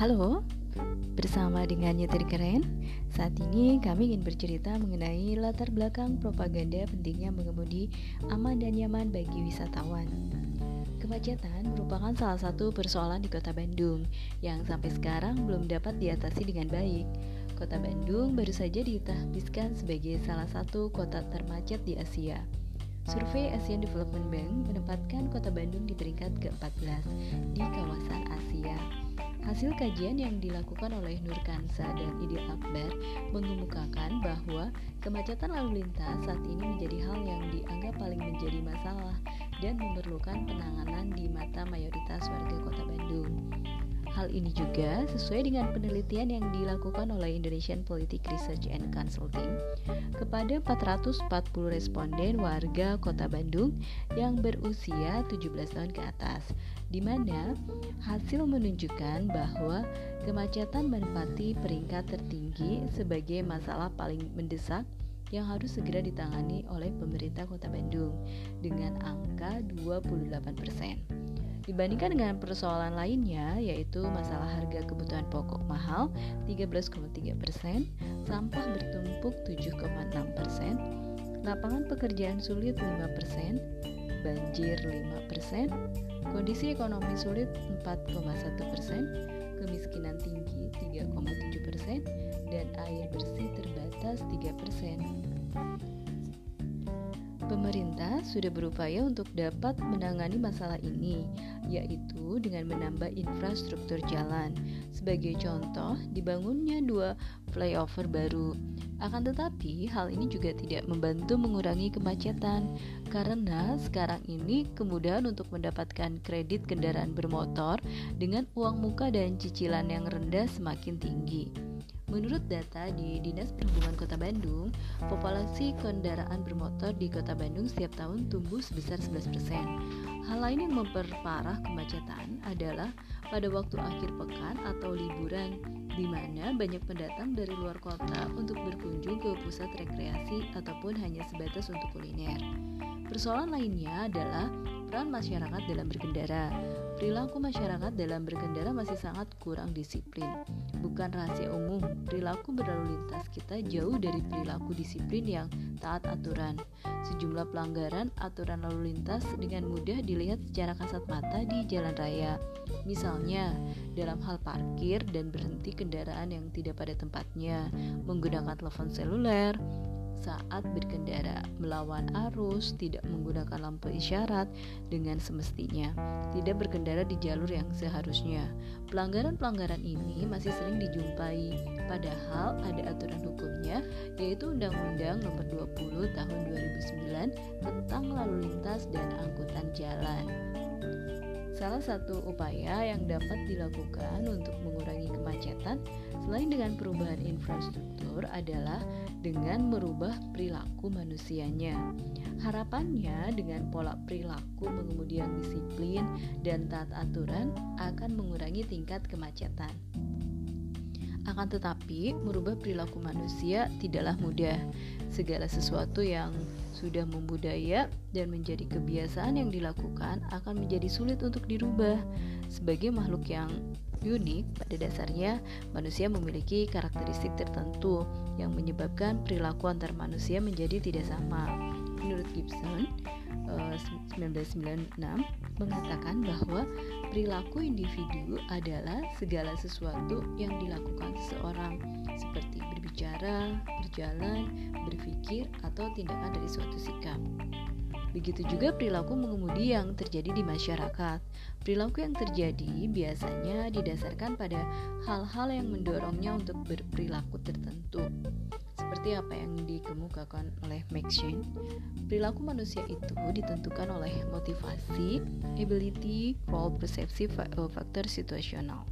Halo, bersama dengan Nyetir Keren. Saat ini kami ingin bercerita mengenai latar belakang propaganda pentingnya mengemudi aman dan nyaman bagi wisatawan. Kemacetan merupakan salah satu persoalan di kota Bandung Yang sampai sekarang belum dapat diatasi dengan baik. Kota Bandung baru saja ditahbiskan sebagai salah satu kota termacet di Asia. Survei Asian Development Bank menempatkan kota Bandung di peringkat ke-14 di kawasan Asia. Hasil kajian yang dilakukan oleh Nur Kansa dan Idil Akbar mengemukakan bahwa kemacetan lalu lintas saat ini menjadi hal yang dianggap paling menjadi masalah dan memerlukan penanganan di mata mayoritas warga kota Bandung. Hal ini juga sesuai dengan penelitian yang dilakukan oleh Indonesian Politic Research and Consulting kepada 440 responden warga Kota Bandung yang berusia 17 tahun ke atas, di mana hasil menunjukkan bahwa kemacetan menempati peringkat tertinggi sebagai masalah paling mendesak yang harus segera ditangani oleh pemerintah Kota Bandung dengan angka 28 persen. Dibandingkan dengan persoalan lainnya, yaitu masalah harga kebutuhan pokok mahal 13,3 persen, sampah bertumpuk 7,6 persen, lapangan pekerjaan sulit 5 persen, banjir 5 persen, kondisi ekonomi sulit 4,1 persen, kemiskinan tinggi 3,7 persen, dan air bersih terbatas 3 persen. Pemerintah sudah berupaya untuk dapat menangani masalah ini, yaitu dengan menambah infrastruktur jalan. Sebagai contoh, dibangunnya dua flyover baru. Akan tetapi, hal ini juga tidak membantu mengurangi kemacetan karena sekarang ini kemudahan untuk mendapatkan kredit kendaraan bermotor dengan uang muka dan cicilan yang rendah semakin tinggi. Menurut data di Dinas Perhubungan Kota Bandung, populasi kendaraan bermotor di Kota Bandung setiap tahun tumbuh sebesar 11%. Hal lain yang memperparah kemacetan adalah pada waktu akhir pekan atau liburan, di mana banyak pendatang dari luar kota untuk berkunjung ke pusat rekreasi ataupun hanya sebatas untuk kuliner. Persoalan lainnya adalah peran masyarakat dalam berkendara. Perilaku masyarakat dalam berkendara masih sangat kurang disiplin. Bukan rahasia umum, perilaku berlalu lintas kita jauh dari perilaku disiplin yang taat aturan. Sejumlah pelanggaran aturan lalu lintas dengan mudah dilihat secara kasat mata di jalan raya. Misalnya, dalam hal parkir dan berhenti kendaraan yang tidak pada tempatnya, menggunakan telepon seluler, saat berkendara, melawan arus, tidak menggunakan lampu isyarat dengan semestinya, tidak berkendara di jalur yang seharusnya. Pelanggaran-pelanggaran ini masih sering dijumpai, padahal ada aturan hukumnya, yaitu Undang-Undang Nomor 20 Tahun 2009 tentang lalu lintas dan angkutan jalan. Salah satu upaya yang dapat dilakukan untuk mengurangi kemacetan selain dengan perubahan infrastruktur adalah dengan merubah perilaku manusianya. Harapannya dengan pola perilaku mengemudi yang disiplin dan taat aturan akan mengurangi tingkat kemacetan. Akan tetapi, merubah perilaku manusia tidaklah mudah. Segala sesuatu yang sudah membudaya dan menjadi kebiasaan yang dilakukan akan menjadi sulit untuk dirubah. Sebagai makhluk yang unik, pada dasarnya manusia memiliki karakteristik tertentu yang menyebabkan perilaku antar manusia menjadi tidak sama. Menurut Gibson, 1996 eh, mengatakan bahwa perilaku individu adalah segala sesuatu yang dilakukan seseorang seperti berbicara, berjalan, berpikir, atau tindakan dari suatu sikap. Begitu juga perilaku mengemudi yang terjadi di masyarakat. Perilaku yang terjadi biasanya didasarkan pada hal-hal yang mendorongnya untuk berperilaku tertentu. Seperti apa yang dikemukakan oleh Max Shane, perilaku manusia itu ditentukan oleh motivasi, ability, role, persepsi, faktor situasional.